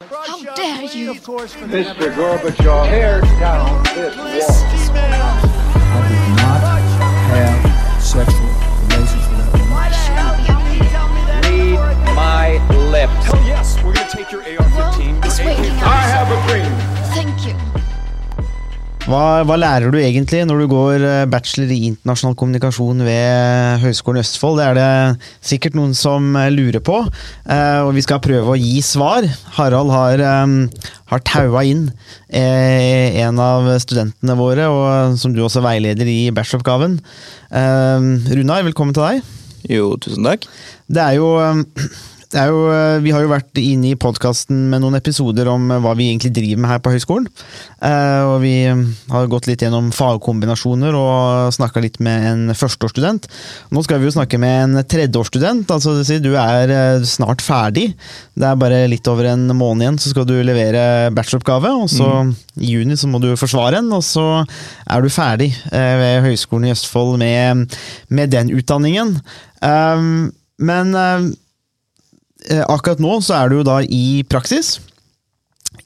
How dare you? Mr. Gorbachev, tear down this wall. I did not have sexual relations with that. Read my lips. Hell yes, we're gonna take your AR-15. It's your waking up. I have a dream. Thank you. Hva, hva lærer du egentlig når du går eh, bachelor i internasjonal kommunikasjon ved Høgskolen i Østfold? Det er det sikkert noen som eh, lurer på, eh, og vi skal prøve å gi svar. Harald har, har taua inn eh, en av studentene våre, og som du også veileder i bacheloroppgaven. Runar, velkommen til deg. Jo, tusen takk. Det er jo, jo Vi har jo vært inne i podkasten med noen episoder om hva vi egentlig driver med her på høyskolen. Eh, Og vi har gått litt gjennom fagkombinasjoner og snakka litt med en førsteårsstudent. Nå skal vi jo snakke med en tredjeårsstudent. altså Du er eh, snart ferdig. Det er bare litt over en måned igjen, så skal du levere bacheloroppgave. Og så i juni så må du forsvare en, og så er du ferdig eh, ved Høgskolen i Østfold med, med den utdanningen. Men eh, akkurat nå så er du da i praksis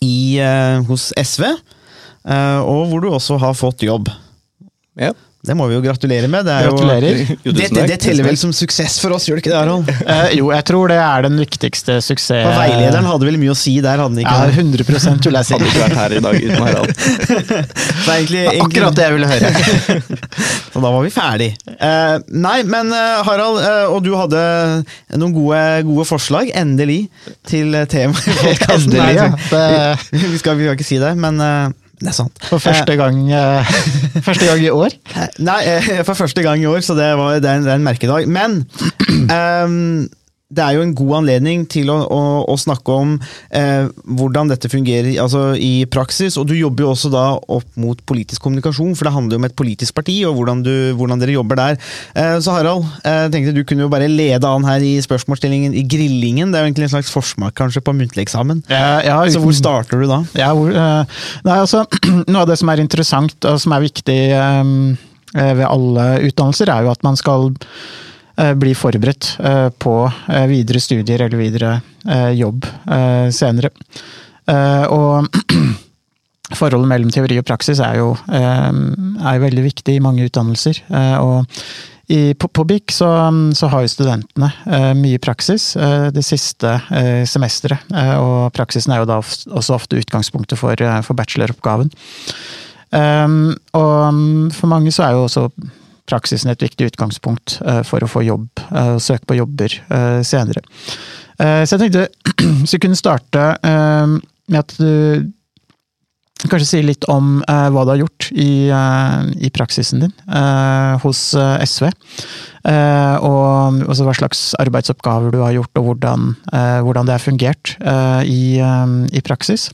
i, eh, hos SV, eh, og hvor du også har fått jobb. Ja. Det må vi jo gratulere med. Det, er. Jo, Jo, det, det, det teller vel som suksess for oss, gjør det ikke det, Harald? Uh, jo, jeg tror det er den viktigste suksess... For veilederen hadde vel mye å si der, hadde den ikke? Ja, 100 vil jeg Hadde ikke vært her i dag uten Harald. Det er egentlig, Akkurat det jeg ville høre. Så da var vi ferdig. Uh, nei, men uh, Harald, og du hadde noen gode, gode forslag, endelig, til temaet i podkasten. Endelig, ja. Det- Vi, skal, vi skal ikke si det, men det er sant. For første gang, eh, første gang i år. Eh, Nei, eh, for første gang i år, så det, var, det, er, en, det er en merkedag. Men ehm, det er jo en god anledning til å, å, å snakke om eh, hvordan dette fungerer altså, i praksis. Og du jobber jo også da opp mot politisk kommunikasjon, for det handler jo om et politisk parti og hvordan, du, hvordan dere jobber der. Eh, så Harald, eh, tenkte du kunne jo bare lede an her i spørsmålsstillingen i grillingen. Det er jo egentlig en slags forsmak kanskje på muntlig eksamen. Ja, ja, Så hvor starter du da? Ja, hvor, eh, nei, altså, noe av det som er interessant og som er viktig eh, ved alle utdannelser, er jo at man skal eh, bli forberedt eh, på eh, videre studier eller videre eh, jobb eh, senere. Eh, Og forholdet mellom teori og praksis er jo, eh, er jo veldig viktig i mange utdannelser. Eh, Og i, på, på BIK så, så har jo studentene eh, mye praksis eh, det siste eh, semesteret. Eh, og praksisen er jo da også ofte utgangspunktet for, eh, for bacheloroppgaven. Og um, for mange så er jo også praksisen et viktig utgangspunkt eh, for å få jobb, eh, søke på jobber eh, senere. Så jeg tenkte så vi kunne starte med at du kanskje sier litt om hva du har gjort i, i praksisen din hos SV. Og hva slags arbeidsoppgaver du har gjort, og hvordan, hvordan det har fungert i, i praksis.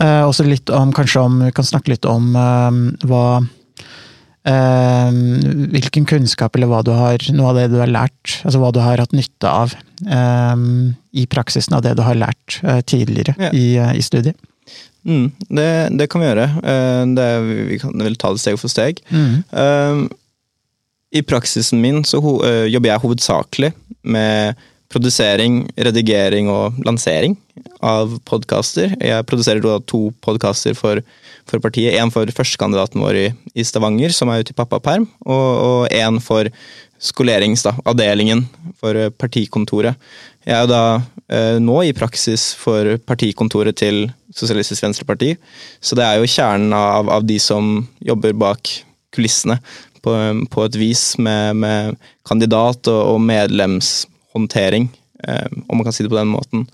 Også litt om, kanskje om, vi kan snakke litt om hva Hvilken kunnskap eller hva du har, noe av det du har lært, altså hva du har hatt nytte av eh, i praksisen av det du har lært eh, tidligere Ja. i, eh, i studiet. Mm, det, det kan vi gjøre. Eh, Det, vi kan vel ta det steg for steg. Eh, I praksisen min så eh, jobber jeg hovedsakelig med produsering, redigering og lansering av podkaster. Jeg produserer to podkaster for, for partiet. En for førstekandidaten vår i, i Stavanger, som er ute i pappaperm, og, og en for skoleringsavdelingen for eh, partikontoret. Jeg er jo da eh, nå i praksis for partikontoret til Sosialistisk Venstreparti, så det er jo kjernen av, av de som jobber bak kulissene på, på et vis med, med kandidat og, og medlemshåndtering, om man kan si det på den måten.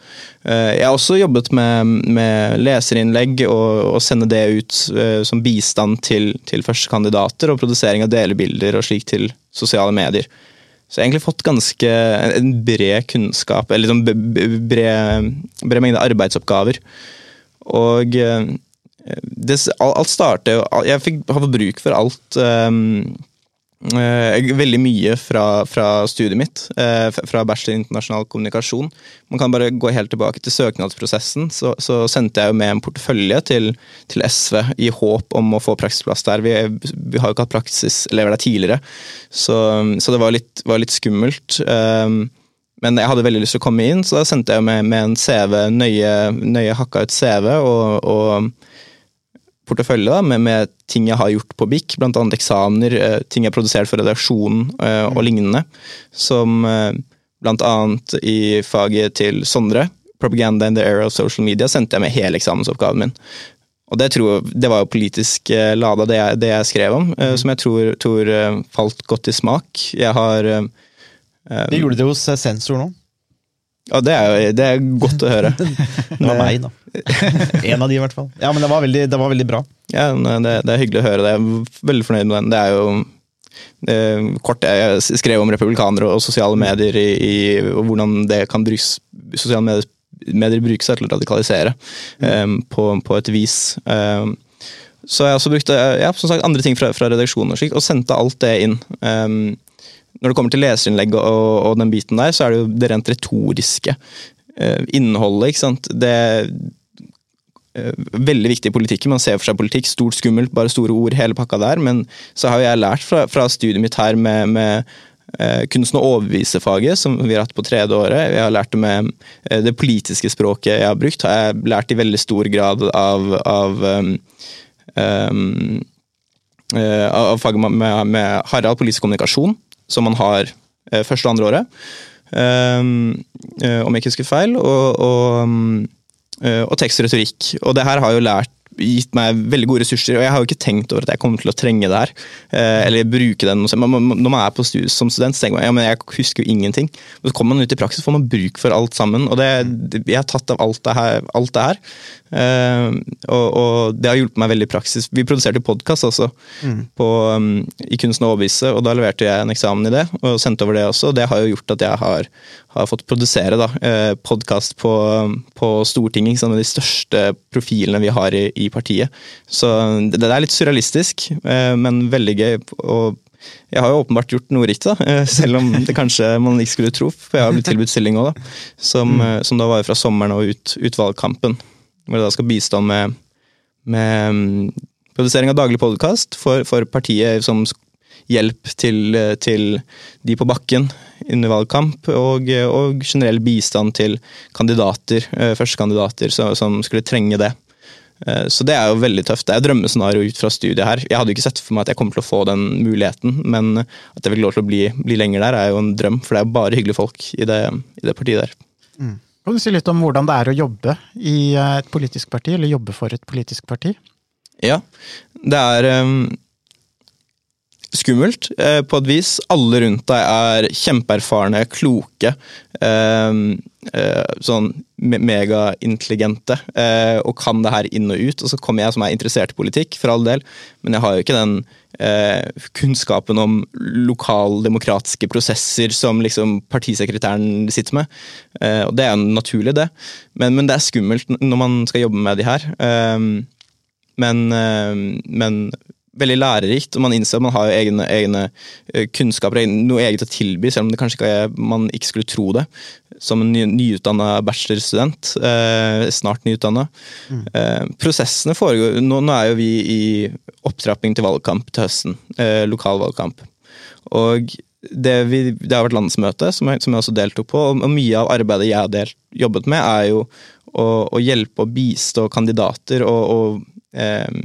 Eh, jeg har også jobbet med, med leserinnlegg og, og sende det ut eh, som bistand til, til førstekandidater, og produsering av delebilder og slik til sosiale medier. Så jeg har egentlig fått ganske en bred kunnskap, eller b- bred, bred mengde arbeidsoppgaver. Og eh, det, alt starter jo Jeg fikk, har fått bruk for alt um, eh, Veldig mye fra, fra studiet mitt, eh, fra bachelor i internasjonal kommunikasjon. Man kan bare gå helt tilbake til søknadsprosessen. Så, så sendte jeg jo med en portefølje til, til SV i håp om å få praksisplass der. Vi, vi har jo ikke hatt praksiselever der tidligere, så, så det var litt, var litt skummelt. Um, men jeg hadde veldig lyst til å komme inn, så da sendte jeg med, med en CV, nøye, nøye hakka ut CV og, og portefølje da, med, med, ting jeg har gjort på BIK, bl.a. eksamener, eh, ting jeg har produsert for redaksjonen eh, og lignende. Som eh, bl.a. i faget til Sondre, Propaganda in the Era of Social Media, sendte jeg med hele eksamensoppgaven min. Og det, tror, det var jo politisk lada, det, jeg- det jeg skrev om, eh, som jeg tror, tror falt godt i smak. Jeg har Det gjorde det hos sensor nå. Ja, det er, jo- det er godt å høre. Det var meg, da. en av de, i hvert fall. Ja, men det var veldig, det var veldig bra. Ja, det, det er hyggelig å høre det. Jeg er veldig fornøyd med den. Det er jo det, kort, Jeg skrev om republikanere og sosiale medier i, i og hvordan det kan brukes, sosiale medier, medier bruke seg til å radikalisere em, på, på et vis. Um, så jeg også brukte ja, som sagt, andre ting fra, fra redaksjonen og slik, og sendte alt det inn. Em, når det kommer til leserinnlegg og, og den biten der, så er det jo det rent retoriske eh, innholdet. ikke sant? Det eh, veldig viktig i politikken. Man ser for seg politikk, stort, skummelt, bare store ord, hele pakka der. Men så har jeg lært fra, fra studiet mitt her med, med eh, kunsten å overbevise-faget, som vi har hatt på tredje året. Jeg har lært det med eh, det politiske språket jeg har brukt, har jeg lært i veldig stor grad av, av um, um, av faget med, med Harald politisk kommunikasjon, som man har eh, første og andre året. Um, eh, om jeg ikke husker feil. Og, og, eh, og tekst og retorikk. Og det her har jo lært gitt meg veldig gode ressurser, og jeg har jo ikke tenkt over at jeg kommer til å trenge det her. eh, Eller bruke det. Når man er på studiet som student, så tenker man ja, men jeg husker jo ingenting. Og så kommer man ut i praksis, får man bruk for alt sammen. Og det, jeg har tatt av alt det her. Alt det her. Eh, og, og det har hjulpet meg veldig i praksis. Vi produserte podkast også på, um, i Kunsten å overbevise, og da leverte jeg en eksamen i det, og sendte over det også. og Det har jo gjort at jeg har, har fått produsere da, eh, podkast på, på Stortinget, sant, med de største profilene vi har i, i partiet. Så det, det er litt surrealistisk, eh, men veldig gøy. og jeg har jo åpenbart gjort noe riktig, da, eh, selv om det kanskje man ikke skulle tro. For jeg har blitt tilbudt stilling òg, som, eh, som da var fra sommeren og ut, ut valgkampen. Hvor jeg da skal bistå med, med mm, produsering av daglig podkast for, for partiet som hjelp til, til de på bakken under valgkamp, og, og generell bistand til kandidater, eh, førstekandidater som, som skulle trenge det. Eh, Så det er jo veldig tøft. Det er drømmescenario ut fra studiet her. Jeg hadde jo ikke sett for meg at jeg kommer til å få den muligheten, men at jeg fikk lov til å bli, bli lenger der, er jo en drøm. For det er jo bare hyggelige folk i det, i det partiet der. Kan du si litt om hvordan det er å jobbe i eh, et politisk parti, eller jobbe for et politisk parti? Ja, det er skummelt eh, på et vis. Alle rundt deg er kjempeerfarne, kloke, eh, eh, sånn me megaintelligente, eh, og kan det her inn og ut. Og så kommer jeg som er interessert i politikk, for all del, men jeg har jo ikke den eh, kunnskapen om lokaldemokratiske prosesser som liksom partisekretæren sitter med. Eh, og det er naturlig, det, men, men det er skummelt når man skal jobbe med de her. Men, men veldig lærerikt, og man innser at man har egne, egne eh, kunnskaper, og noe eget å tilby, selv om det kanskje ikke er, man ikke skulle tro det. Som en ny, nyutdanna bachelorstudent, eh, snart nyutdanna. Eh, prosessene foregår nå, nå er jo vi i opptrapping til valgkamp til høsten. Eh, lokalvalgkamp. Og det, vi, det har vært landsmøte, som jeg, som jeg også deltok på, og og mye av arbeidet jeg har delt, jobbet med, er jo å, å hjelpe og bistå kandidater og, og eh,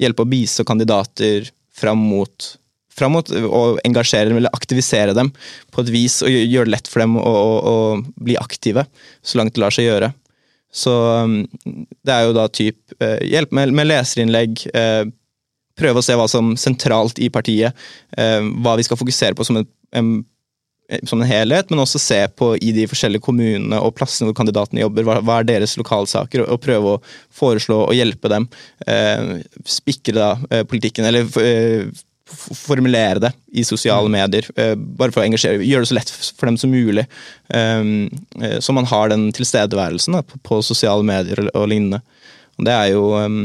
hjelpe å bistå kandidater fram mot, fram mot å engasjere dem eller aktivisere dem på et vis, og gjøre det lett for dem å, å, å bli aktive, så langt det lar seg gjøre. Så um, det er jo da typ eh, hjelp med, med leserinnlegg, eh, prøve å se hva som sentralt i partiet, eh, hva vi skal fokusere på som en, en som en helhet, men også se på i de forskjellige kommunene og plassene hvor kandidatene jobber, hva, hva er deres lokalsaker, og, og prøve å foreslå og hjelpe dem. Eh, spikre da eh, politikken, eller eh, formulere det i sosiale medier, eh, bare for å engasjere, gjøre det så lett for dem som mulig. Eh, eh, så man har den tilstedeværelsen da, på, sosiale medier og, lignende. Og det er jo eh,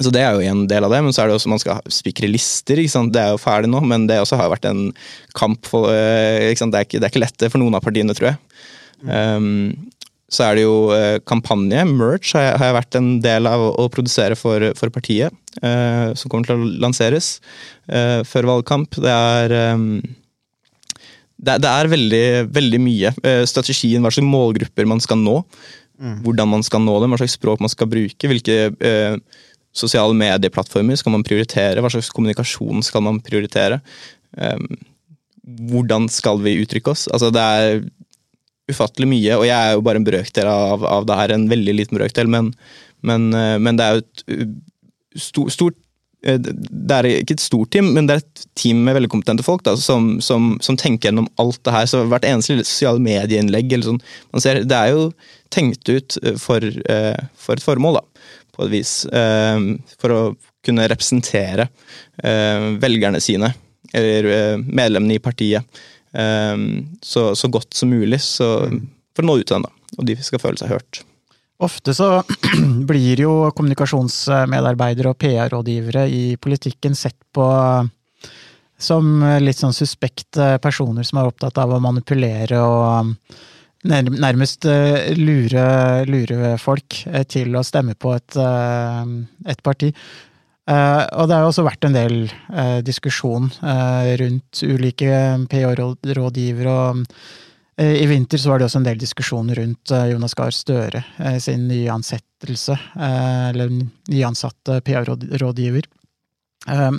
så det er jo en del av det, men så er det også man skal spikre lister. Det er jo ferdig nå, men det også har vært en kamp. For, eh? Det, er ikke, det er ikke lett for noen av partiene, tror jeg. Um, så er det jo eh, kampanje, merch, har jeg, har jeg vært en del av å, produsere for, for partiet. Uh, som kommer til å lanseres uh, før valgkamp. Det er um, det, det er veldig, veldig mye. Uh, strategien, hva slags målgrupper man skal nå. Hvordan man skal nå dem, hva slags språk man skal bruke. Hvilke eh, sosiale medieplattformer skal man prioritere? Hva slags kommunikasjon skal man prioritere? Eh, hvordan skal vi uttrykke oss? Altså, det er ufattelig mye, og jeg er jo bare en brøkdel av, av det her. En veldig liten brøkdel, men, men, eh, men det er jo et uh, stort, stort eh, det er ikke et stort team, men det er et team med veldig kompetente folk da, som, som, som tenker gjennom alt det her. Så hvert eneste sosiale medieinnlegg eller sånn, man ser, det er jo tenkt ut eh, for, eh, for et formål, da, på et vis. Eh, For å kunne representere eh, velgerne sine, eller eh, medlemmene i partiet, så, så godt som mulig. Så, for å nå ut til dem, da. Og de skal føle seg hørt. Ofte så blir jo kommunikasjonsmedarbeidere og PR-rådgivere i politikken sett på som litt sånn suspekte personer som er opptatt av å manipulere og nærmest eh, lure, lure folk eh, til å stemme på et, eh, et parti. Og det har jo også vært en del diskusjon rundt ulike PA-rådgivere. og I vinter så var det også en del diskusjon rundt Jonas Gahr Støre sin eh, eller nyansatte PR-rådgiver. Eh,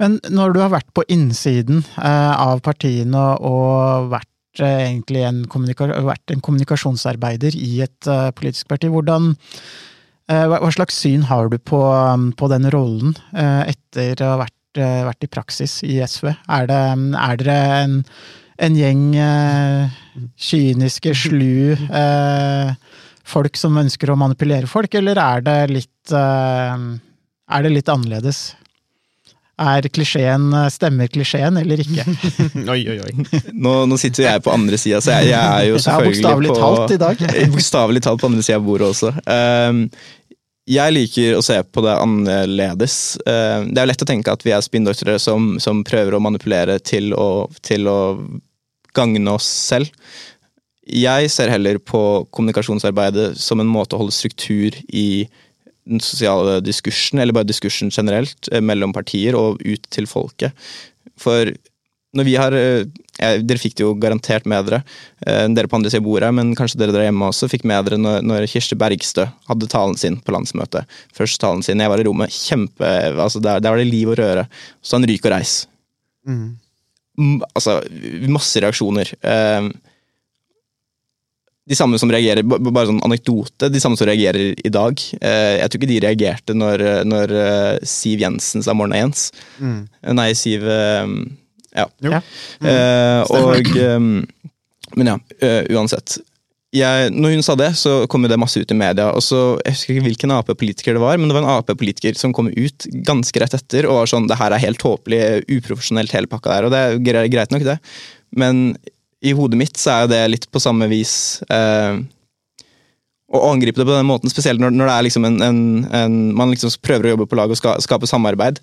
Men når du har vært på innsiden av partiene og vært egentlig en, vært en kommunikasjonsarbeider i et eh, politisk parti, hvordan eh, hva slags syn har du på, på den rollen eh, etter å ha vært, eh, vært i praksis i SV? Er, det, er dere en, en gjeng eh, kyniske, slu eh, folk som ønsker å manipulere folk, eller er det litt, eh, er det litt annerledes? Er klisjeen, Stemmer klisjeen eller ikke? Oi, oi, oi. Nå, nå sitter jo jeg på andre sida, så jeg, jeg er jo selvfølgelig er på talt i dag. Bokstavelig talt på andre sida av bordet også. Um, jeg liker å se på det annerledes. Uh, det er jo lett å tenke at vi er spinndoktorer som, som prøver å manipulere til å, til å gagne oss selv. Jeg ser heller på kommunikasjonsarbeidet som en måte å holde struktur i den sosiale diskursen, eller bare diskursen generelt, eh, mellom partier og ut til folket. For når vi har eh, eh, Dere fikk det jo garantert med dere, eh, dere på andre siden av bordet, men kanskje dere der hjemme også fikk med dere når, når Kirsti Bergstø hadde talen sin på landsmøtet. Første talen sin, jeg var i rommet. Kjempe, altså Der, der var det liv og røre. Så han ryk og reis. Mm, altså, masse reaksjoner. Eh, de samme som reagerer, bare sånn anekdote, de samme som reagerer i dag. Eh, jeg tror ikke de reagerte når, når eh, Siv Jensen sa 'morna, Jens'. Mm. Nei, Siv eh, Ja. Ja. Mm. og eh, Men ja, eh, uansett. Jeg, når hun sa det, så kom det masse ut i media. og så, Jeg husker ikke hvilken Ap-politiker det var, men det var en Ap-politiker som kom ut ganske rett etter og var sånn Det her er helt tåpelig, uprofesjonelt, hele pakka der. Og det er greit nok, det. Men i hodet mitt så er jo det litt på samme vis eh, å angripe det på den måten, spesielt når, når det er liksom en, en, en Man liksom prøver å jobbe på lag og ska, skape samarbeid,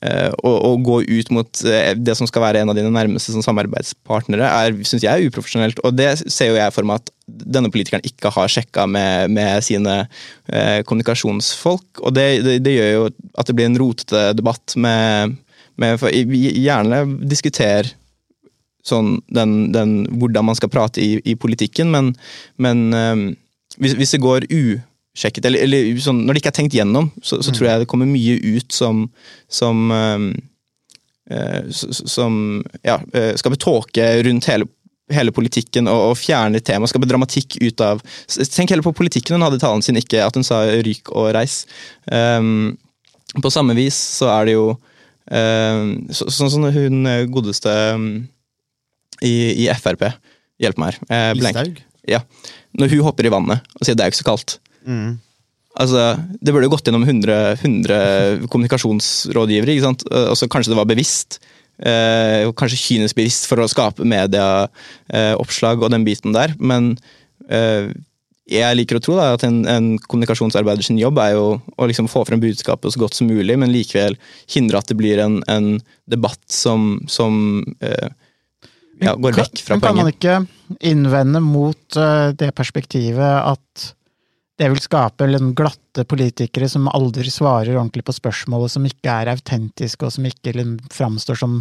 eh, og, og gå ut mot eh, det som skal være en av dine nærmeste som samarbeidspartnere, er, syns jeg er uprofesjonelt. Og det ser jo jeg for meg at denne politikeren ikke har sjekka med, med sine eh, kommunikasjonsfolk. Og det, det, det gjør jo at det blir en rotete debatt med, med Gjerne diskuter sånn den, den, hvordan man skal prate i, i politikken, men, men um, hvis, hvis det går usjekket, eller, eller sånn, når det ikke er tenkt gjennom, så, så tror jeg det kommer mye ut som som, eh, eh, som ja, skal betåke rundt hele hele politikken og, og fjerne tema, skape dramatikk ut av Tenk heller på politikken hun hadde i talen sin, ikke at hun sa 'ryk og reis'. Um, på samme vis så er det jo um, så, Sånn som hun eh, godeste um, i, i Frp Hjelp meg her. Eh. Listhaug? Ja. Når hun hopper i vannet og sier det er jo ikke så kaldt. Altså, Det burde jo gått gjennom 100, 100 kommunikasjonsrådgivere. ikke sant? Altså, Kanskje det var bevisst. Eh, kanskje kynisk bevisst for å skape medieoppslag og den biten der. Men eh, jeg liker å tro da, at en, en kommunikasjonsarbeider sin jobb er jo å liksom få frem budskapet så godt som mulig, men likevel hindre at det blir en, en debatt som, som eh, ja, går vekk fra Men kan man ikke innvende mot eh, det perspektivet at det vil skape en glatte politikere som aldri svarer ordentlig på spørsmål, og som ikke er autentiske, og som ikke framstår som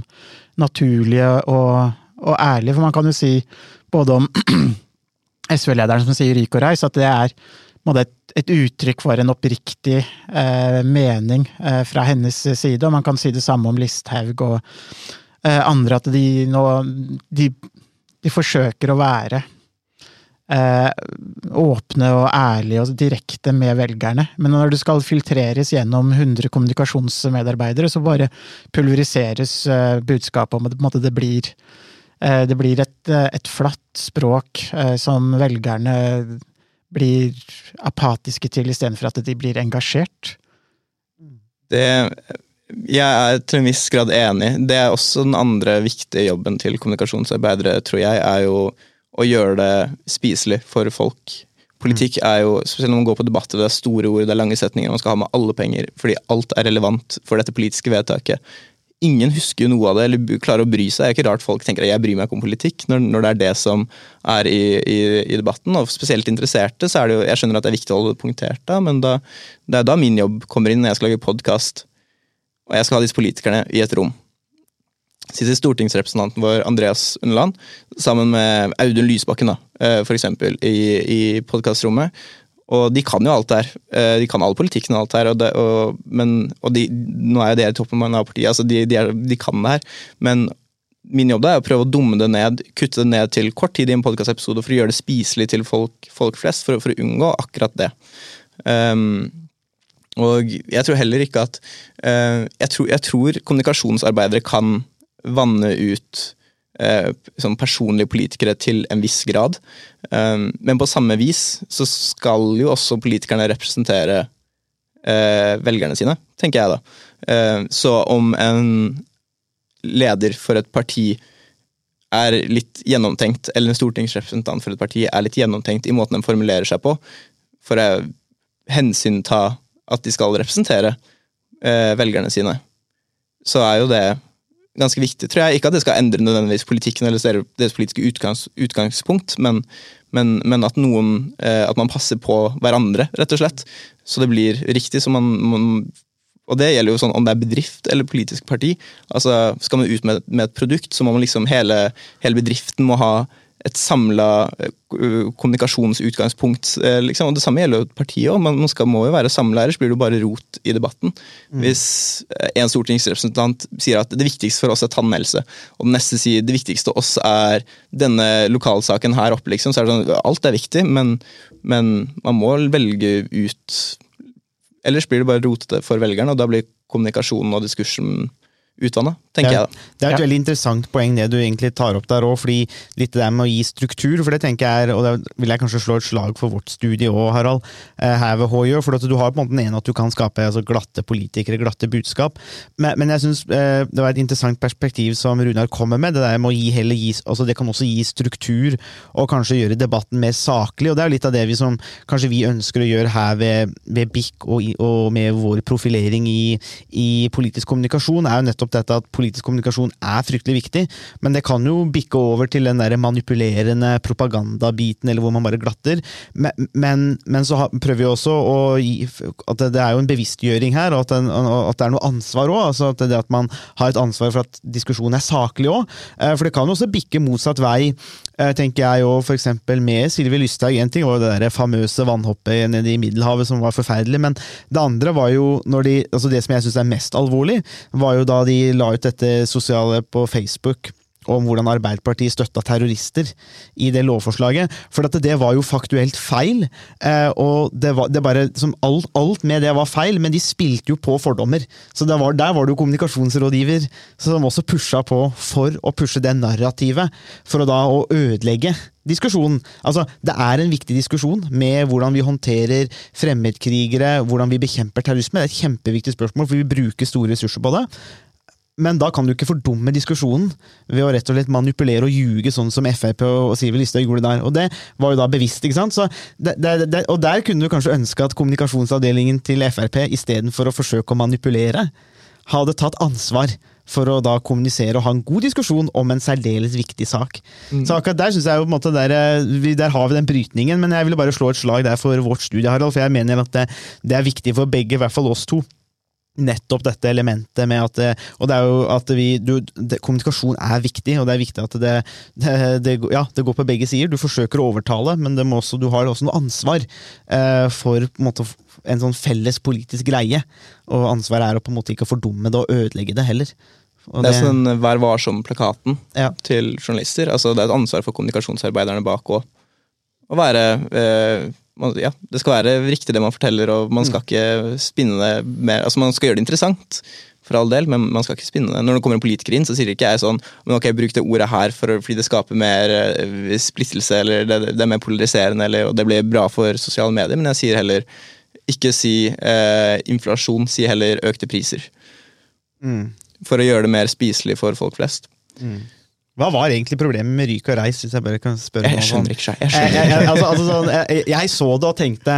naturlige og, og ærlige? For man kan jo si både om SV-lederen som sier 'ryk og reis', at det er et, et uttrykk for en oppriktig eh, mening eh, fra hennes side. Og man kan si det samme om Listhaug og andre, at de nå de, de forsøker å være eh, åpne og ærlige og direkte med velgerne. Men når det skal filtreres gjennom 100 kommunikasjonsmedarbeidere, så bare pulveriseres eh, budskapet om at måte, det blir eh, det blir et, eh, et flatt språk eh, som velgerne blir apatiske til, istedenfor at de blir engasjert. Det Jeg er til en viss grad enig. Det er også den andre viktige jobben til kommunikasjonsarbeidere, tror jeg, er jo å gjøre det spiselig for folk. Politikk er jo, spesielt når man går på debatter, det er store ord, det er lange setninger, man skal ha med alle penger, fordi alt er relevant for dette politiske vedtaket. Ingen husker jo noe av det, eller klarer å bry seg. Det er ikke rart folk tenker at jeg bryr meg ikke om politikk, når, når det er det som er i, i, i debatten. Og spesielt interesserte, så er det jo Jeg skjønner at det er viktig å holde det punktert, da, men da, det er da min jobb kommer inn, når jeg skal lage podkast, og jeg skal ha disse politikerne i et rom sitter stortingsrepresentanten vår Andreas Underland sammen med Audun Lysbakken, da, eh, for eksempel, i, i podkastrommet. Og de kan jo alt der. Eh, de kan all politikken og alt der. Og det, og, men, og de, nå er jo dere i toppen av partiet, altså de, de, er, de, kan det her. Men min jobb da er å prøve å dumme det ned, kutte det ned til kort tid i en podkastepisode for å gjøre det spiselig til folk, folk flest, for, for, å unngå akkurat det. Um, og jeg tror heller ikke at uh, jeg, tror, jeg tror kommunikasjonsarbeidere kan vanne ut uh, sånn personlige politikere til en viss grad. Um, men på samme vis så skal jo også politikerne representere uh, velgerne sine, tenker jeg da. Så om en leder for et parti er litt gjennomtenkt, eller en stortingsrepresentant for et parti er litt gjennomtenkt i måten de formulerer seg på, for å hensynta at de skal representere eh, velgerne sine, så er jo det ganske viktig, tror jeg. Ikke at det skal endre nødvendigvis politikken eller deres politiske utgangs, utgangspunkt, men, men, men at, noen, eh, at man passer på hverandre, rett og slett. Så det blir riktig. Så man, man, og det gjelder jo sånn om det er bedrift eller politisk parti. altså Skal man ut med, med et produkt, så må man liksom hele, hele bedriften må ha et samla eh, kommunikasjonsutgangspunkt. Eh, liksom. Og Det samme gjelder jo partiet òg. Man skal, må jo være samla, ellers blir det bare rot i debatten. Mm. Hvis eh, en stortingsrepresentant sier at det viktigste for oss er tannhelse, og den neste sier det viktigste for oss er denne lokalsaken her oppe, liksom, så er det sånn alt er viktig, men, men man må velge ut Ellers blir det bare rotete for velgerne, og da blir kommunikasjonen og diskursen utvanna, tenker det er, jeg da. Det er et Ja. veldig interessant poeng det du egentlig tar opp der òg, fordi litt det der med å gi struktur, for det tenker jeg er, og det vil jeg kanskje slå et slag for vårt studie òg, Harald, eh, her ved HJ, for at du har på en måte den ene at du kan skape altså, glatte politikere, glatte budskap, men, men jeg syns eh, det var et interessant perspektiv som Runar kommer med, det der med å gi heller gi, altså det kan også gi struktur, og kanskje gjøre debatten mer saklig, og det er jo litt av det vi som kanskje vi ønsker å gjøre her ved, ved BIK og, og med vår profilering i, i politisk kommunikasjon, er jo nettopp dette at politisk kommunikasjon er fryktelig viktig, men det kan jo bikke over til den der manipulerende propagandabiten, eller hvor man bare glatter. Men, men, men så prøver vi også å gi at det, er jo en bevisstgjøring her, og at, den, og at det er noe ansvar òg. Altså at, at man har et ansvar for at diskusjonen er saklig òg. For det kan jo også bikke motsatt vei, eh, tenker jeg jo f.eks. med Sylvi Lysthaug. Én ting var jo det der famøse vannhoppet nede i Middelhavet som var forferdelig, men det andre var jo når de, altså det som jeg syns er mest alvorlig, var jo da de la ut dette sosiale på Facebook om hvordan Arbeiderpartiet støtta terrorister i det lovforslaget. For det var jo faktuelt feil. eh, Og det var, det bare, alt, alt med det var feil, men de spilte jo på fordommer. Så var, der var det jo kommunikasjonsrådgiver som også pusha på for å pushe det narrativet, for å da å ødelegge diskusjonen. Altså, Det er en viktig diskusjon med hvordan vi håndterer fremmedkrigere, hvordan vi bekjemper terrorisme. Det er et kjempeviktig spørsmål, for vi bruker store ressurser på det. Men da kan du ikke fordumme diskusjonen ved å rett og slett manipulere og ljuge, sånn som Frp og Siv Listhaug gjorde der. Og det var jo da bevisst, ikke sant? Så det, det, det, og der kunne du kanskje ønske at kommunikasjonsavdelingen til Frp istedenfor å forsøke å manipulere, hadde tatt ansvar for å da kommunisere og ha en god diskusjon om en særdeles viktig sak. Så akkurat der synes jeg jo på en måte der, eh, der har vi den brytningen, men jeg ville bare slå et slag der for vårt studie, Harald, for jeg mener at det, det er viktig for begge, i hvert fall oss to nettopp dette elementet med at Og det er jo at vi du, det, Kommunikasjon er viktig, og det er viktig at det, det, det, ja, det går på begge sider. Du forsøker å overtale, men også, du har også noe ansvar eh, for på en, måte, en sånn felles politisk greie. Og ansvaret er å på en måte ikke fordumme det og ødelegge det heller. Og Det er sånn Vær varsom-plakaten Ja. til journalister. Altså, det er et ansvar for kommunikasjonsarbeiderne bak òg. Å være eh, Ja, det skal være riktig det man forteller, og man skal ikke spinne det mer Altså, man skal gjøre det interessant, for all del, men man skal ikke spinne det. Når det kommer en politiker inn, så sier ikke jeg sånn men ok, bruk det ordet her for, fordi det skaper mer eh, splittelse, eller det, det er mer polariserende, eller, og det blir bra for sosiale medier, men jeg sier heller ikke si eh, inflasjon, si heller økte priser. Mm. For å gjøre det mer spiselig for folk flest. Hva var egentlig problemet med Ryk og Reis? Hvis jeg bare kan spørre Jeg noen skjønner sånn? ikke seg. Jeg Jeg, skjønner ikke. altså, altså, sånn, jeg, jeg så det og tenkte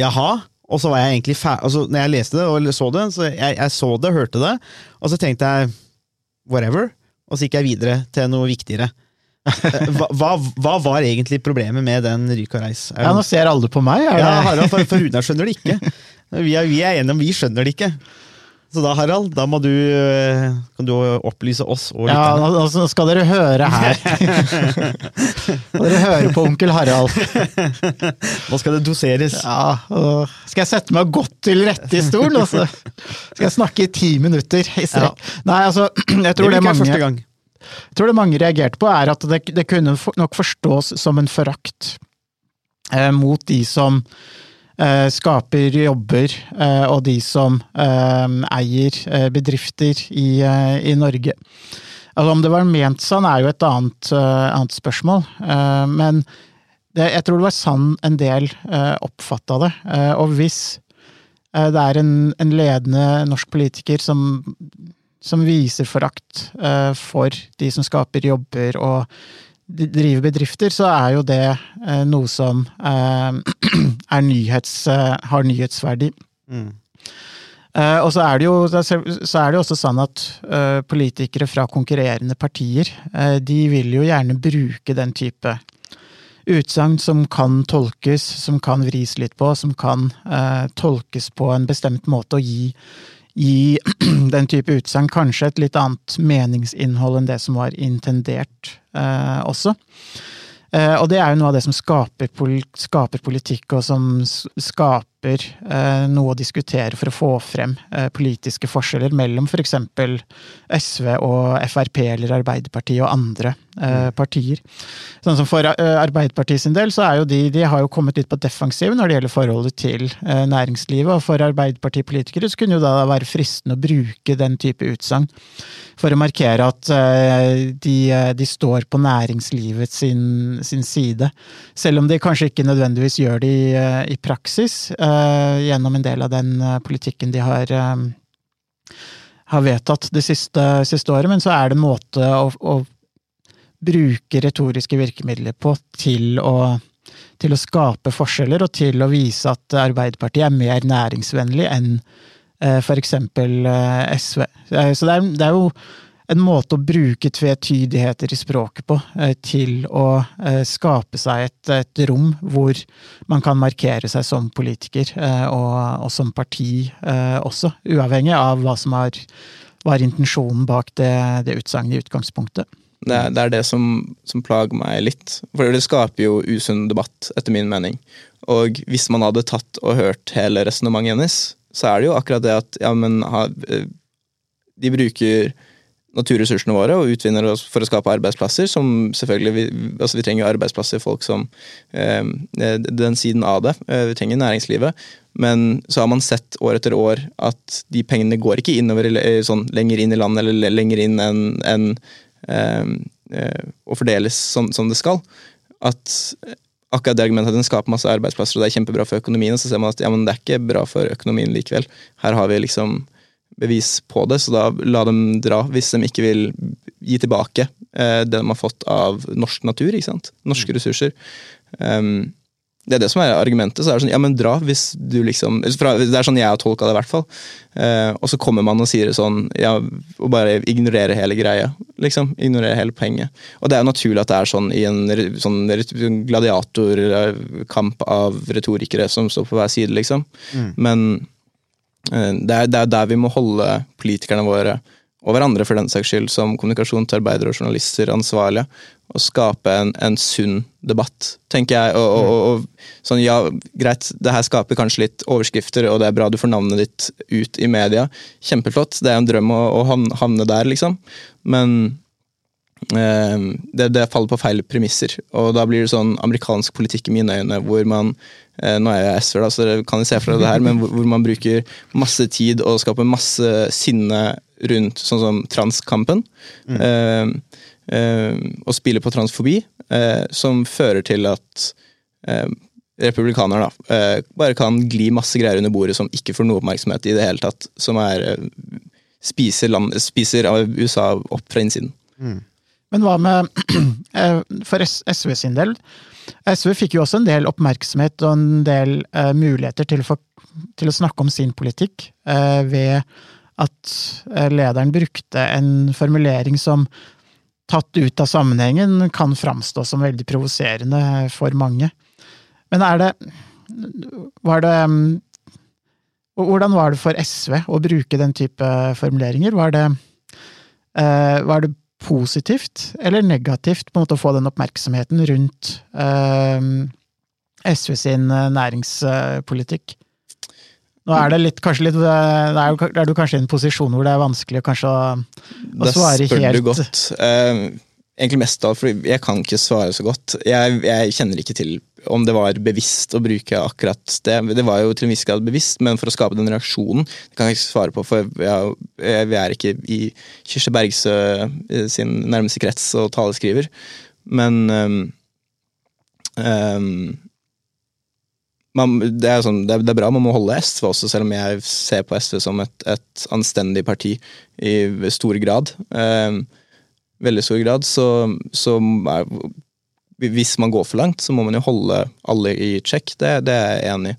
jaha, og så var jeg egentlig ferdig altså, Når jeg leste det og så det, så jeg, jeg så det, hørte det, og så tenkte jeg whatever, og så gikk jeg videre til noe viktigere. Eh, Hva, hva, hva var egentlig problemet med den Ryk og Reis? Ja, nå ser alle på meg. Ja. Harald, for, for Runar skjønner det ikke. Vi er, vi er enige om vi skjønner det ikke. Så da, Harald, da må du, eh, kan du opplyse oss og Ja, lytterne. nå nå skal dere høre her. Dere høre på onkel Harald. Nå skal det doseres. Ja, skal jeg sette meg godt til rette i stolen, og så skal jeg snakke i ti minutter i strekk. Nei, altså, jeg tror det, det, mange, jeg tror det mange reagerte på, er at det, det kunne nok forstås som en forakt eh, mot de som skaper jobber, eh, og de som eh, eier eh, bedrifter i, eh, i Norge. Altså, om det var ment sånn, er jo et annet, eh, annet spørsmål. Eh, men det, jeg tror det var sann en del oppfatta det. Eh, og hvis eh, det er en, en ledende norsk politiker som, som viser forakt eh, for de som skaper jobber og driver bedrifter, så er jo det eh, noe som eh, nyhets, eh, har nyhetsverdi. Mm. Eh, og så er det jo så er det også sånn at eh, politikere fra konkurrerende partier, de vil jo gjerne bruke den type utsagn som kan tolkes, som kan vris litt på, som kan eh, tolkes på en bestemt måte og gi, gi den type utsagn kanskje et litt annet meningsinnhold enn det som var intendert eh, også. Eh, og det er jo noe av det som skaper, pol skaper politikk, og som skaper eh, noe å diskutere for å få frem eh, politiske forskjeller mellom f.eks. SV og Frp eller Arbeiderpartiet og andre eh, partier. Sånn som For Arbeiderpartiet sin del, så er jo de, de har jo kommet litt på defensiven når det gjelder forholdet til næringslivet, og for Arbeiderpartipolitikere så kunne jo da være fristende å bruke den type utsagn for å markere at de, de står på næringslivet sin, sin side. Selv om de kanskje ikke nødvendigvis gjør det i, i praksis, gjennom en del av den eh, politikken de har, eh, har vedtatt det siste, siste året. Men så er det en måte å, å bruke retoriske virkemidler på til å til å skape forskjeller og til å vise at Arbeiderpartiet er mer næringsvennlig enn eh, for eksempel eh, SV. Eh, Så det er, det er jo en måte å bruke tvetydigheter i språket på, eh, til å eh, skape seg et, et rom hvor man kan markere seg som politiker, eh, og, og som parti også, uavhengig av hva som er, var intensjonen bak det, det utsagnet i utgangspunktet. Det er det, er det som, som plager meg litt. For det skaper jo usunn debatt, etter min mening. Og hvis man hadde tatt og hørt hele resonnementet hennes, så er det jo akkurat det at ja, men ha, de bruker naturressursene våre og utvinner oss for å skape arbeidsplasser, som selvfølgelig Vi, altså vi trenger arbeidsplasser, folk som eh, Den siden av det. Eh, vi trenger næringslivet. Men så har man sett år etter år at de pengene går ikke innover sånn lenger inn i landet eller lenger inn enn en, eh, eh, å fordeles som, som det skal. At akkurat det argumentet at den skaper masse arbeidsplasser og det er kjempebra for økonomien, og så ser man at ja, men det er ikke bra for økonomien likevel. Her har vi liksom bevis på det, så da la dem dra hvis de ikke vil gi tilbake eh, det de har fått av norsk natur, ikke sant? Norske ressurser. Um, det er det som er argumentet. så er det sånn, ja, men dra hvis du liksom, Det er sånn jeg har tolka det, i hvert fall. Eh, og så kommer man og sier det sånn, ja, og bare ignorerer hele greia. liksom, Ignorerer hele poenget. Og det er jo naturlig at det er sånn i en sånn gladiatorkamp av retorikere som står på hver side, liksom. Men eh, det, er, det er der vi må holde politikerne våre, og hverandre for den saks skyld, som kommunikasjonsarbeidere og journalister ansvarlige, og skape en, en sunn debatt, tenker jeg. Og, og, og, og sånn, ja, greit, det her skaper kanskje litt overskrifter, og det er bra du får navnet ditt ut i media. Kjempeflott, det er en drøm å, å havne- der, liksom. Men eh, det, det faller på feil premisser. Og da blir det sånn amerikansk politikk i mine øyne, hvor man eh, Nå er jeg SV, da, så dere kan se fra det her, men hvor, hvor man bruker masse tid og skaper masse sinne rundt sånn som transkampen. Eh, eh, og spiller på transfobi, eh, som fører til at eh, republikanere eh, bare kan gli masse greier under bordet som ikke får noe oppmerksomhet i det hele tatt. Som er eh, spiser, land, spiser USA opp fra innsiden. Men hva med eh, For SV sin del? SV fikk jo også en del oppmerksomhet og en del uh, muligheter til, å få- til å snakke om sin politikk uh, ved at uh, lederen brukte en formulering som tatt ut av sammenhengen kan framstå som veldig provoserende for mange. Men er det Var det um, Hvordan var det for SV å bruke den type formuleringer? Var det, var det positivt eller negativt på en måte å få den oppmerksomheten rundt eh, SV sin eh, næringspolitikk? Nå er det litt, kanskje litt eh, er, er du kanskje i en posisjon hvor det er vanskelig kanskje å, å Da svare spør helt du godt. Eh, egentlig mest av, for jeg kan ikke svare så godt. Jeg, jeg kjenner ikke til om det var bevisst å bruke akkurat det. Det var jo til en viss grad bevisst, men for å skape den reaksjonen det kan jeg ikke svare på, for vi er ikke i Kirsti Bergsø eh, sin nærmeste krets og taleskriver. Men um, um, man, det, er sånn, det, er, det er bra, man må holde SV også, selv om jeg ser på SV som et, et anstendig parti i stor grad. Um, veldig stor grad, så, så er, Hvis man går for langt, så må man jo holde alle i check. Det, det er jeg enig i.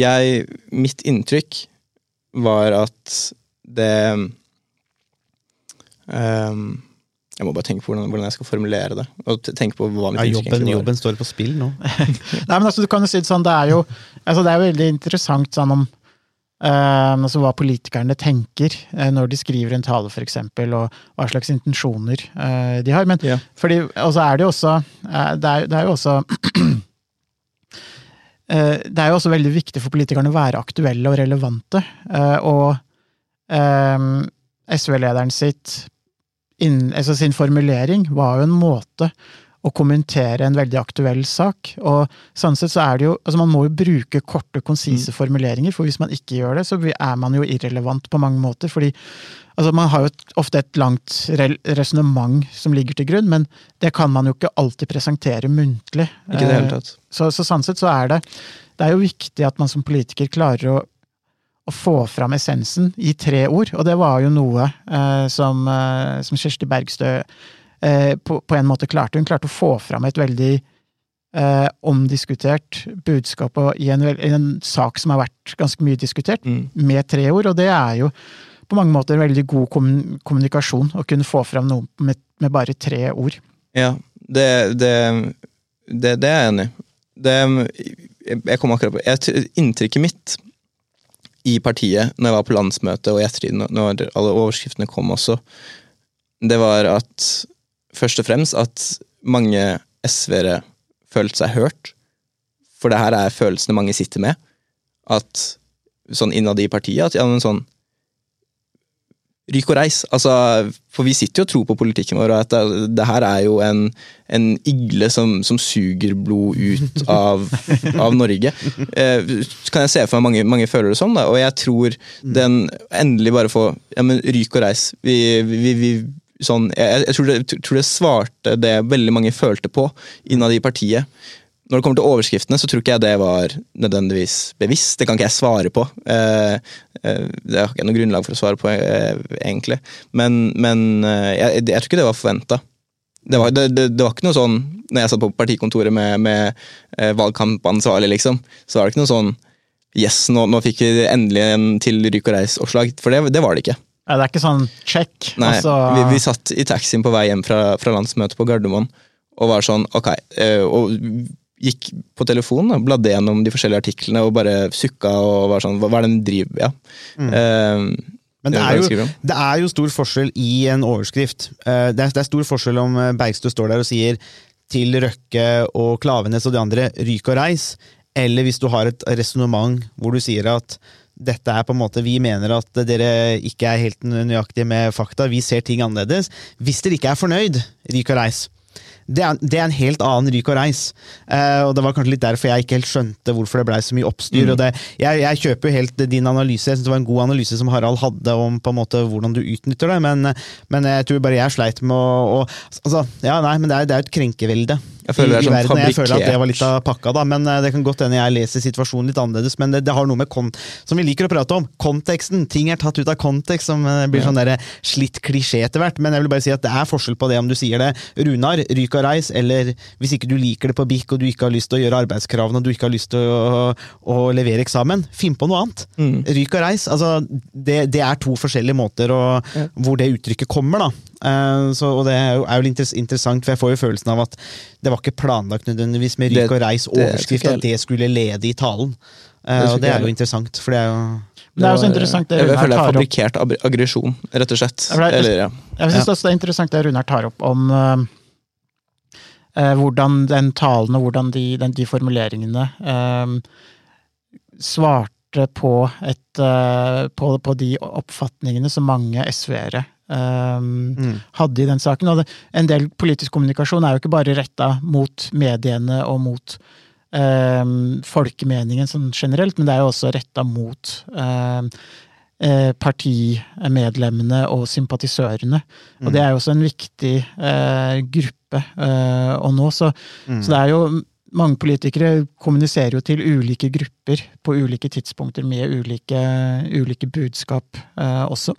Jeg, mitt inntrykk var at det um, Jeg må bare tenke på hvordan, hvordan jeg skal formulere det. Og tenke på hva mitt Ja, jobben, var. jobben står på spill nå. Nei, men altså, du kan jo si det sånn, det er jo, altså, det er jo veldig interessant sånn om eh, altså, hva politikerne tenker uh, når de skriver en tale, eksempel, og hva slags intensjoner uh, de har. Men yeah. fordi, og så er det jo også uh, det, er, det er jo også det er jo også veldig viktig for politikerne å være aktuelle og relevante. og um, SV-lederen sitt inn, altså sin formulering var jo en måte å kommentere en veldig aktuell sak. Og sånn sett så er det jo Altså, man må jo bruke korte, konsise formuleringer, for hvis man ikke gjør det, så er man jo irrelevant på mange måter. Fordi altså, man har jo ofte et langt resonnement som ligger til grunn, men det kan man jo ikke alltid presentere muntlig. Ikke det hele Eh, tatt. så, så sånn sett så er det Det er jo viktig at man som politiker klarer å, å få fram essensen i tre ord, og det var jo noe eh, som, eh, som Kjersti Bergstø på, på en måte klarte. Hun klarte å få fram et veldig eh, omdiskutert budskap og i, en, i en sak som har vært ganske mye diskutert, Mm. med tre ord, og det er jo på mange måter veldig god kommunikasjon å kunne få fram noe med, med bare tre ord. Ja, det, det, det, det er jeg enig i. Det, jeg- kom akkurat på jeg, Inntrykket mitt i partiet når jeg var på landsmøte og i ettertid, når alle overskriftene kom også, det var at først og fremst at mange SV-ere følte seg hørt. For det her er følelsene mange sitter med. At sånn innad i partiet at ja, men sånn Ryk og reis. Altså, for vi sitter jo og tror på politikken vår, og at det, det her er jo en, en igle som, som suger blod ut av, av Norge. Eh, kan jeg se for meg mange, mange føler det sånn, da, og jeg tror den endelig bare får ja, men ryk og reis. Vi, vi, vi, sånn, jeg, jeg tror, det, tror det svarte det veldig mange følte på innad i partiet. Når det kommer til overskriftene, så tror ikke jeg det var nødvendigvis bevisst. Det kan ikke jeg svare på. Eh, eh, det har ikke noe grunnlag for å svare på, eh, egentlig. Men, men eh, jeg, jeg tror ikke det var forventa. Det det, det, det var ikke noe sånn Når jeg satt på partikontoret med, med eh, valgkampansvarlig, liksom, så var det ikke noe sånn Yes, nå, nå fikk vi endelig en til ryk og reis-oppslag. For det, det var det ikke. Ja, det er ikke sånn check. Nei, altså- vi, vi satt i taxien på vei hjem fra, fra landsmøtet på Gardermoen og var sånn Ok, eh, og gikk på telefonen og bladde gjennom de forskjellige artiklene og bare sukka og var sånn Hva, hva er det den driver Ja. Eh, Men det er, jo, det er jo stor forskjell i en overskrift. Eh, Det er, det er stor forskjell om Bergstø står der og sier til Røkke og Klavenes og de andre ryk og reis, eller hvis du har et resonnement hvor du sier at dette er på en måte, Vi mener at dere ikke er helt nøyaktige med fakta, vi ser ting annerledes. Hvis dere ikke er fornøyd, ryk og reis. Det er, det er en helt annen ryk og reis. Uh, og Det var kanskje litt derfor jeg ikke helt skjønte hvorfor det blei så mye oppstyr. og det, jeg, jeg kjøper jo helt din analyse. Jeg synes Det var en god analyse som Harald hadde om på en måte hvordan du utnytter det, men, men jeg tror bare jeg sleit med å, å altså, ja, nei, men Det er, det er jo et krenkevelde. Jeg føler er i, i sånn verden, jeg føler at det var litt av pakka, da, men eh, det kan godt hende jeg leser situasjonen litt annerledes. Men det, det har noe med kon som vi liker å prate om, konteksten. Ting er tatt ut av kontekst, som blir blir sånn der slitt klisjé etter hvert. Men jeg vil bare si at det er forskjell på det om du sier det. Runar, ryk og reis, eller hvis ikke du liker det på BIK og du ikke har lyst til å gjøre arbeidskravene og du ikke har lyst til å, å levere eksamen, finn på noe annet. Mm. Ryk og reis. Altså, det, det er to forskjellige måter å, hvor det uttrykket kommer, da. Uh, så, og det er jo, er jo interess- interessant, for jeg får jo følelsen av at det var ikke planlagt nødvendigvis med ryk og reis overskrift at det skulle lede i talen. Eh, Det og det er jo interessant, for det er jo Det er også interessant det Jeg, jeg føler det er tar fabrikkert aggresjon, rett og slett. Er- Eller, ja. Jeg syns også det er interessant det Runar tar opp om eh, eh, hvordan den talen og hvordan de, den, de formuleringene eh, svarte på, et, eh, på, på de oppfatningene som mange SV-ere eh, hadde i den saken. Og det, en del politisk kommunikasjon er jo ikke bare retta mot mediene og mot um, folkemeningen sånn generelt, men det er jo også retta mot um, eh, partimedlemmene og sympatisørene. Og det er jo også en viktig uh, gruppe uh, å nå. Så, så det er jo mange politikere kommuniserer jo til ulike grupper på ulike tidspunkter med ulike, ulike budskap uh, også.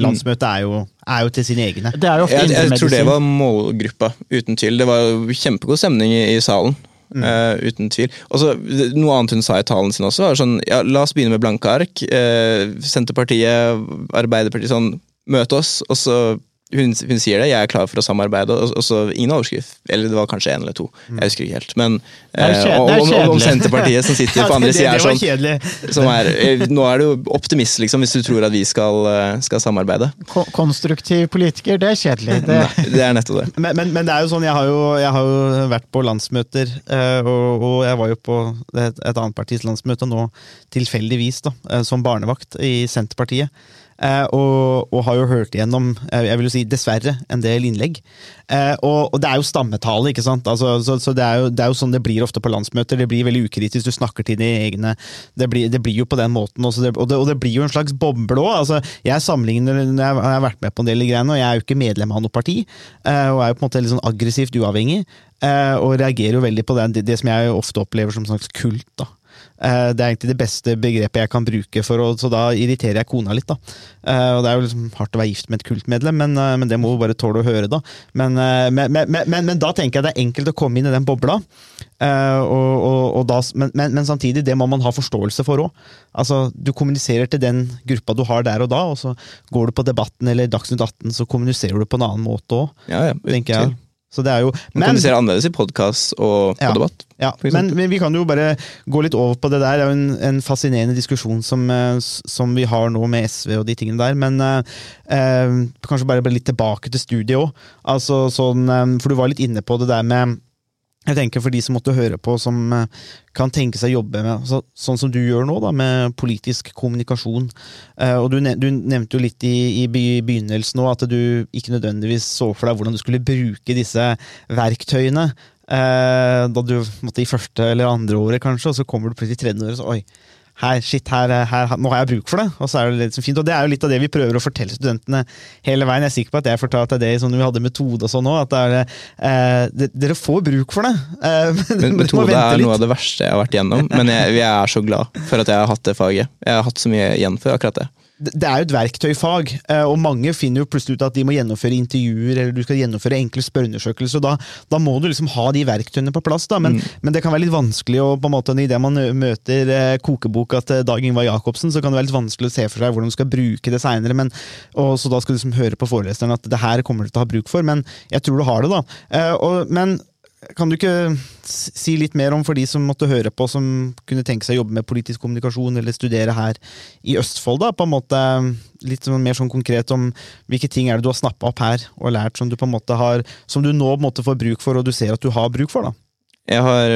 Landsmøtet er jo, er jo til sine egne. Det er jo ofte Jeg, jeg tror det var målgruppa, uten tvil. Det var kjempegod stemning i, i salen. eh, uten tvil. Også, Noe annet hun sa i talen sin også, var sånn ja, La oss begynne med blanke ark. Uh, Senterpartiet, Arbeiderpartiet, sånn Møte oss. Og så hun, hun sier det, jeg er klar for å samarbeide. Og, og så ingen overskrift. Eller det var kanskje én eller to. Jeg husker ikke helt. Men eh, Og om, er om, om. Senterpartiet som sitter på andre sida er sånn som er, eh, Nå er du optimist, liksom, hvis du tror at vi skal, eh, skal samarbeide. Ko- Konstruktiv politiker, det er kjedelig. Det, Det er nettopp det. Men, men, men det er jo sånn, jeg har jo, jeg har jo vært på landsmøter, eh, og, og jeg var jo på et, et annet partis landsmøte nå, tilfeldigvis, da, som barnevakt i Senterpartiet. Eh, og, og har jo hørt igjennom, eh, jeg vil jo si dessverre, en del innlegg. Eh, og, og det er jo stammetale, ikke sant? Altså, så så det, er jo, det er jo sånn det blir ofte på landsmøter. Det blir veldig ukritisk, du snakker til dine egne. Det blir, det blir jo på den måten også, det, og, og det blir jo en slags boble òg. Altså, jeg sammenligner jeg har vært med på en del greiene, og jeg er jo ikke medlem av noe parti. og er jo på en måte litt sånn aggressivt uavhengig. og reagerer jo veldig på det, det, som jeg ofte opplever som en slags kult. da. Eh, Det er egentlig det beste begrepet jeg kan bruke, for å, så da irriterer jeg kona litt. da. Eh, Og Det er jo liksom hardt å være gift med et kultmedlem, men, eh, men det må hun bare tåle å høre. da. Men, men, men, da tenker jeg det er enkelt å komme inn i den bobla. Og, og, og da, men, men, men samtidig, det må man ha forståelse for òg. Altså, du kommuniserer til den gruppa du har der og da, og så går du på Debatten eller Dagsnytt 18, så kommuniserer du på en annen måte òg, Ja, ja, tenker jeg. Så det er jo, Man kommuniserer annerledes i podkast og på Ja. debatt. Ja, men, men vi kan jo bare gå litt over på det der. Det er jo en, en fascinerende diskusjon som, eh, som vi har nå med SV og de tingene der. Men eh, eh, kanskje bare, bare litt tilbake til studiet òg. Altså, sånn, eh, for du var litt inne på det der med jeg tenker For de som måtte høre på, som eh, kan tenke seg å jobbe med så, sånn som du gjør nå, da, med politisk kommunikasjon. Eh, og du, nev- du nevnte jo litt i, i begynnelsen nå at du ikke nødvendigvis så for deg hvordan du skulle bruke disse verktøyene. Eh, da du måtte i første eller andre året, kanskje, og så kommer du plutselig i tredje året så oi. Her, shit, her, her, nå har jeg bruk for det, og så er det litt så fint. Og det er jo litt av det vi prøver å fortelle studentene hele veien. Jeg er sikker på at jeg fortalte det sånn vi hadde metode og sånn òg, at det er, eh, dere får bruk for det. Eh, men Metode er noe av det verste jeg har vært gjennom, men jeg, jeg er så glad for at jeg har hatt det faget. Jeg har hatt så mye igjen for akkurat det. Det er jo et verktøyfag, eh, og mange finner jo plutselig ut at de må gjennomføre intervjuer eller du skal gjennomføre enkle spørreundersøkelser. og Da, da må du liksom ha de verktøyene på plass. da, men, men det kan være litt vanskelig å på en måte, Idet man møter eh, kokeboka til Dag Ingvar Jacobsen, så kan det være litt vanskelig å se for seg hvordan du skal bruke det seinere. Så da skal du liksom høre på foreleseren at det her kommer du til å ha bruk for, men jeg tror du har det. da. Eh, og, men kan du ikke si litt mer om for de som måtte høre på, som kunne tenke seg å jobbe med politisk kommunikasjon eller studere her i Østfold? da, på en måte Litt sånn, mer sånn konkret om hvilke ting er det du har snappa opp her og lært som du på en måte har, som du nå på en måte får bruk for, og du ser at du har bruk for? da? Jeg har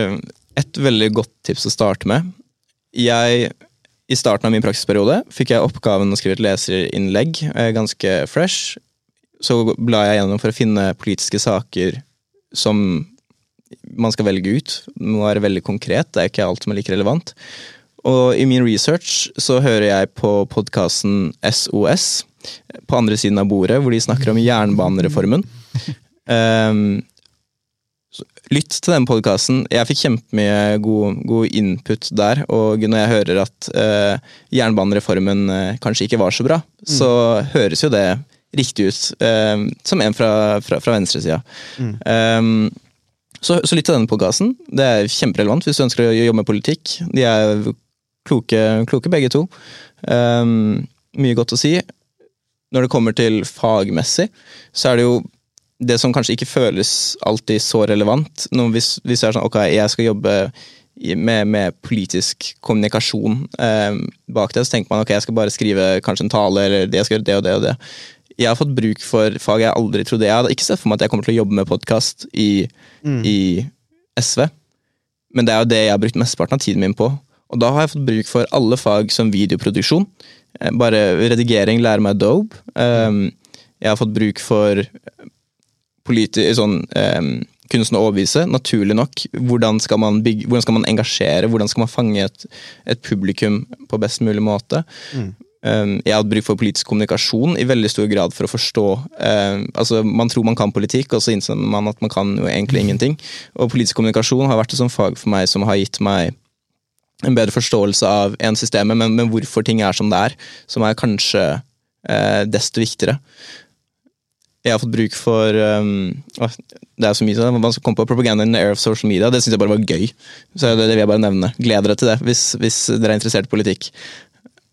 et veldig godt tips å starte med. Jeg, I starten av min praksisperiode fikk jeg oppgaven å skrive et leserinnlegg, eh, ganske fresh. Så bla jeg gjennom for å finne politiske saker som man skal velge ut. Det må være veldig konkret, det er ikke alt som er like relevant. Og i min research så hører jeg på podkasten SOS på andre siden av bordet, hvor de snakker om jernbanereformen. Um, lytt til den podkasten. Jeg fikk kjempemye god, god input der. Og når jeg hører at eh, jernbanereformen eh, kanskje ikke var så bra, så høres jo det riktig ut. eh, som en fra, fra, fra venstresida. Um, så, så lytt til denne podkasten. Det er kjemperelevant hvis du ønsker å jobbe med politikk. De er kloke, kloke begge to. Um, mye godt å si. Når det kommer til fagmessig, så er det jo det som kanskje ikke føles alltid så relevant. Hvis, hvis det er sånn ok, jeg skal jobbe med, med politisk kommunikasjon eh, bak det, så tenker man ok, jeg skal bare skrive kanskje en tale, eller det, jeg skal gjøre det og det og det. Jeg har fått bruk for fag jeg aldri trodde Jeg hadde ikke sett for meg at jeg kommer til å jobbe med podkast i, i SV, men det er jo det jeg har brukt mesteparten av tiden min på. Og da har jeg fått bruk for alle fag som videoproduksjon. Eh, Bare redigering, lære meg dope. Um, jeg har fått bruk for politi sånn, um, kunsten å overbevise, naturlig nok. Hvordan skal man, bygge, hvordan skal man engasjere, hvordan skal man fange et, et publikum på best mulig måte. Um, jeg har hatt bruk for politisk kommunikasjon i veldig stor grad for å forstå um, altså Man tror man kan politikk, og så innser man at man kan jo egentlig ingenting. Og politisk kommunikasjon har vært et sånt fag for meg som har gitt meg en bedre forståelse av en systemet, men, men hvorfor ting er som det er, som er kanskje eh, desto viktigere. Jeg har fått bruk for um, Det er så mye sånn, Man skal komme på propaganda in the air of social media. Det syns jeg bare var gøy. Så det, det vil jeg bare nevne. Gled dere til det hvis, hvis dere er interessert i politikk.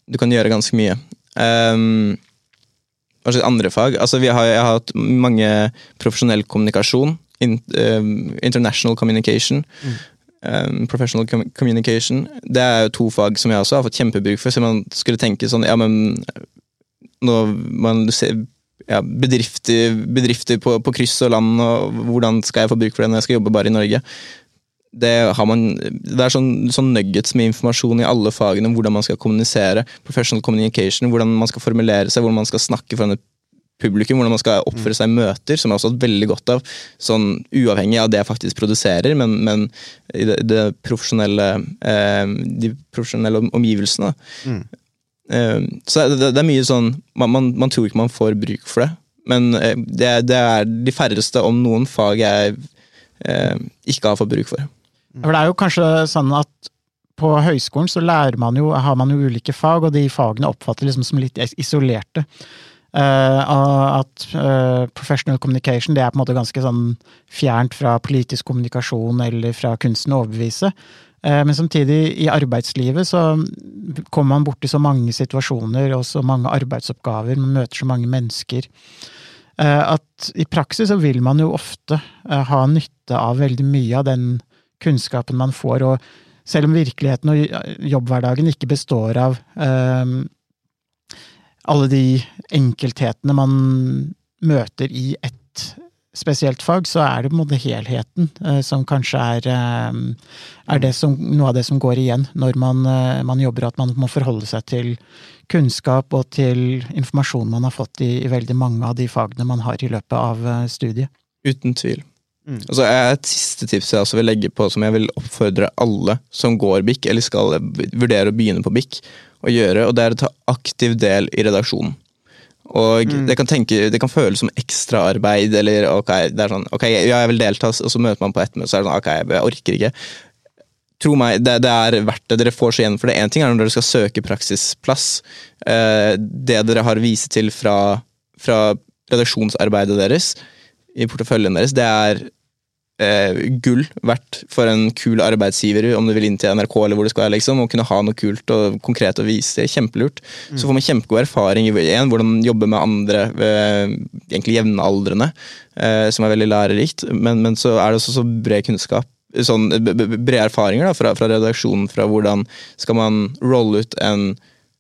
Du kan gjøre ganske mye. Um, hva slags andre fag? Altså, har, jeg har hatt mange profesjonell kommunikasjon. In, um, international communication. Um, professional com communication. Det er jo to fag som jeg også har fått kjempebruk for. Så man skulle tenke sånn Ja, men nå man ser ja, bedrifter, bedrifter på, på kryss og land, og hvordan skal jeg få bruk for det når jeg skal jobbe bare i Norge? Det, har man, det er sånn, sånn nuggets med informasjon i alle fagene om hvordan man skal kommunisere. Professional communication, hvordan man skal formulere seg, hvordan man skal snakke foran et publikum, hvordan man skal oppføre seg i møter, som jeg også har hatt veldig godt av. Sånn uavhengig av det jeg faktisk produserer, men, men i det, det profesjonelle, eh, de profesjonelle omgivelsene. Eh, så det, det er mye sånn man, man, man tror ikke man får bruk for det. Men eh, det, det er de færreste, om noen, fag jeg eh, ikke har fått bruk for. For det er jo kanskje sånn at på høyskolen så lærer man jo, har man jo ulike fag, og de fagene oppfattes liksom som litt isolerte. Uh, at uh, professional communication det er på en måte ganske sånn fjernt fra politisk kommunikasjon eller fra kunsten å overbevise. Uh, men samtidig, i arbeidslivet så kommer man borti så mange situasjoner og så mange arbeidsoppgaver, man møter så mange mennesker. At i praksis så vil man jo ofte ha nytte av veldig mye av den kunnskapen man får, og selv om virkeligheten og jobbhverdagen ikke består av eh, alle de enkelthetene man møter i ett spesielt fag, så er det på en måte helheten eh, som kanskje er, eh, er som, noe av det som går igjen når man, eh, man jobber, at man må forholde seg til kunnskap og til informasjon man har fått i, i veldig mange av de fagene man har i løpet av eh, studiet. Uten tvil. Altså, jeg har et siste tips jeg også vil legge på, som jeg vil oppfordre alle som går BIK, eller skal vurdere å begynne på BIK, å gjøre, og det er å ta aktiv del i redaksjonen. Og det, kan tenke, det kan føles som ekstraarbeid, eller ok, det er sånn, ok, ja, jeg vil delta, og så møter man på ett møte, så er det sånn, ok, jeg orker ikke. Tro meg, det, det er verdt det. Dere får så igjen for det. Én ting er når dere skal søke praksisplass. Eh, det dere har vist til fra, fra redaksjonsarbeidet deres, i porteføljen deres, det er eh, gull verdt for en kul arbeidsgiver, om du vil inn til NRK eller hvor det skal være, liksom, og kunne ha noe kult og konkret å vise. Det er Kjempelurt. Så får man kjempegod erfaring i en, hvordan jobbe med andre, ved, egentlig jevnaldrende, eh, som er veldig lærerikt. Men, men så er det også så bred kunnskap. Sånn, brede erfaringer da, fra, fra redaksjonen, fra hvordan skal man rolle ut en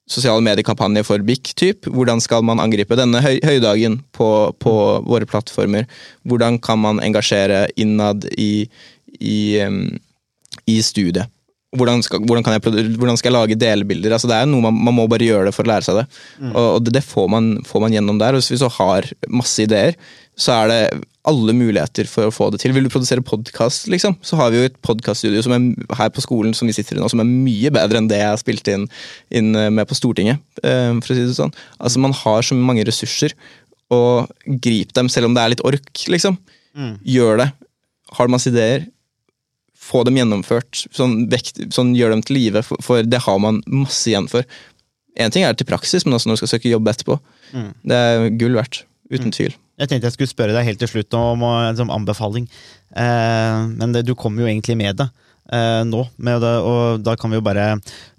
sosiale mediekampanje for BIK, typ. Hvordan skal man angripe denne høy høydagen på, på våre plattformer? Hvordan kan man engasjere innad i, i, um, i studiet? Hvordan skal, hvordan, kan jeg, hvordan skal jeg lage delbilder? Altså det er noe man, man må bare gjøre det for å lære seg det. Og, og det, det får, man, får man gjennom der. Og hvis vi så har masse ideer, så er det alle muligheter for å få det til. Vil du produsere podkast, liksom, så har vi jo et podkaststudio som er her på skolen som vi sitter i nå, som er mye bedre enn det jeg har spilt inn, inn med på Stortinget. eh, for å si det sånn. Altså Man har så mange ressurser, og grip dem selv om det er litt ork, liksom. Gjør det. Har du masse ideer, få dem gjennomført. Sånn, vekt, sånn Gjør dem til live, for, for det har man masse igjen for. Én ting er til praksis, men også når du skal søke jobb etterpå. Det er gull verdt. Uten tvil. Jeg tenkte jeg skulle spørre deg helt til slutt om eh, en sånn anbefaling, eh, men det, du kommer jo egentlig med det. eh, nå, med det, og da kan vi jo bare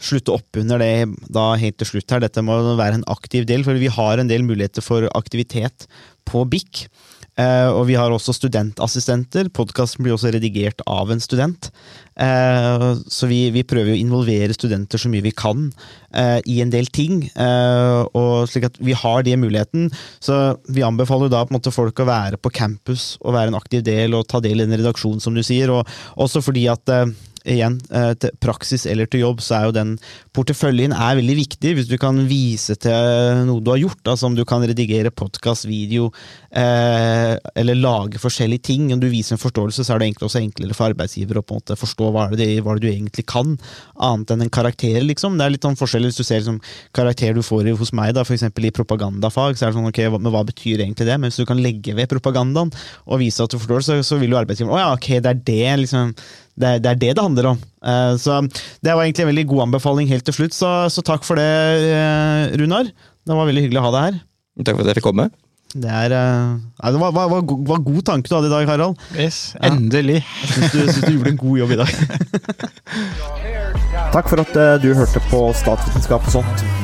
slutte opp under det da helt til slutt her. Dette må være en aktiv del, for vi har en del muligheter for aktivitet på BIK. Eh, og vi har også studentassistenter. Podkasten blir også redigert av en student. Eh, så vi, vi prøver å involvere studenter så mye vi kan eh, i en del ting. Eh, og slik at vi har den muligheten. Så vi anbefaler da på en måte folk å være på campus og være en aktiv del og ta del i en redaksjon, som du sier. Og også fordi at igjen, eh, til praksis eller til jobb, så er jo den porteføljen er veldig viktig. Hvis du kan vise til noe du har gjort, altså om du kan redigere podkast, video, eh, eller lage forskjellige ting, og du viser en forståelse, så er det egentlig også enklere for arbeidsgiver å på en måte forstå hva er det, hva det du egentlig kan, annet enn en karakter, liksom. Det er litt sånn forskjell hvis du ser liksom, karakter du får hos meg, da, eksempel i propagandafag, så er det sånn, ok, men hva betyr egentlig det? Men hvis du kan legge ved propagandaen og vise at du forstår så, så vil jo arbeidsgiveren, å ja, ok, det er det, liksom, det det er det det handler om. Eh, så det var egentlig en veldig god anbefaling helt til slutt, så, så takk for det, eh, Runar. Det var veldig hyggelig å ha deg her. Takk for at jeg fikk komme. Det, er, eh, nei, det var, var, var, var god tanke du hadde i dag, Harald. Yes, endelig. Jeg syns du, synes du gjorde en god jobb i dag. Takk for at eh, du hørte på Statsvitenskap og sånt.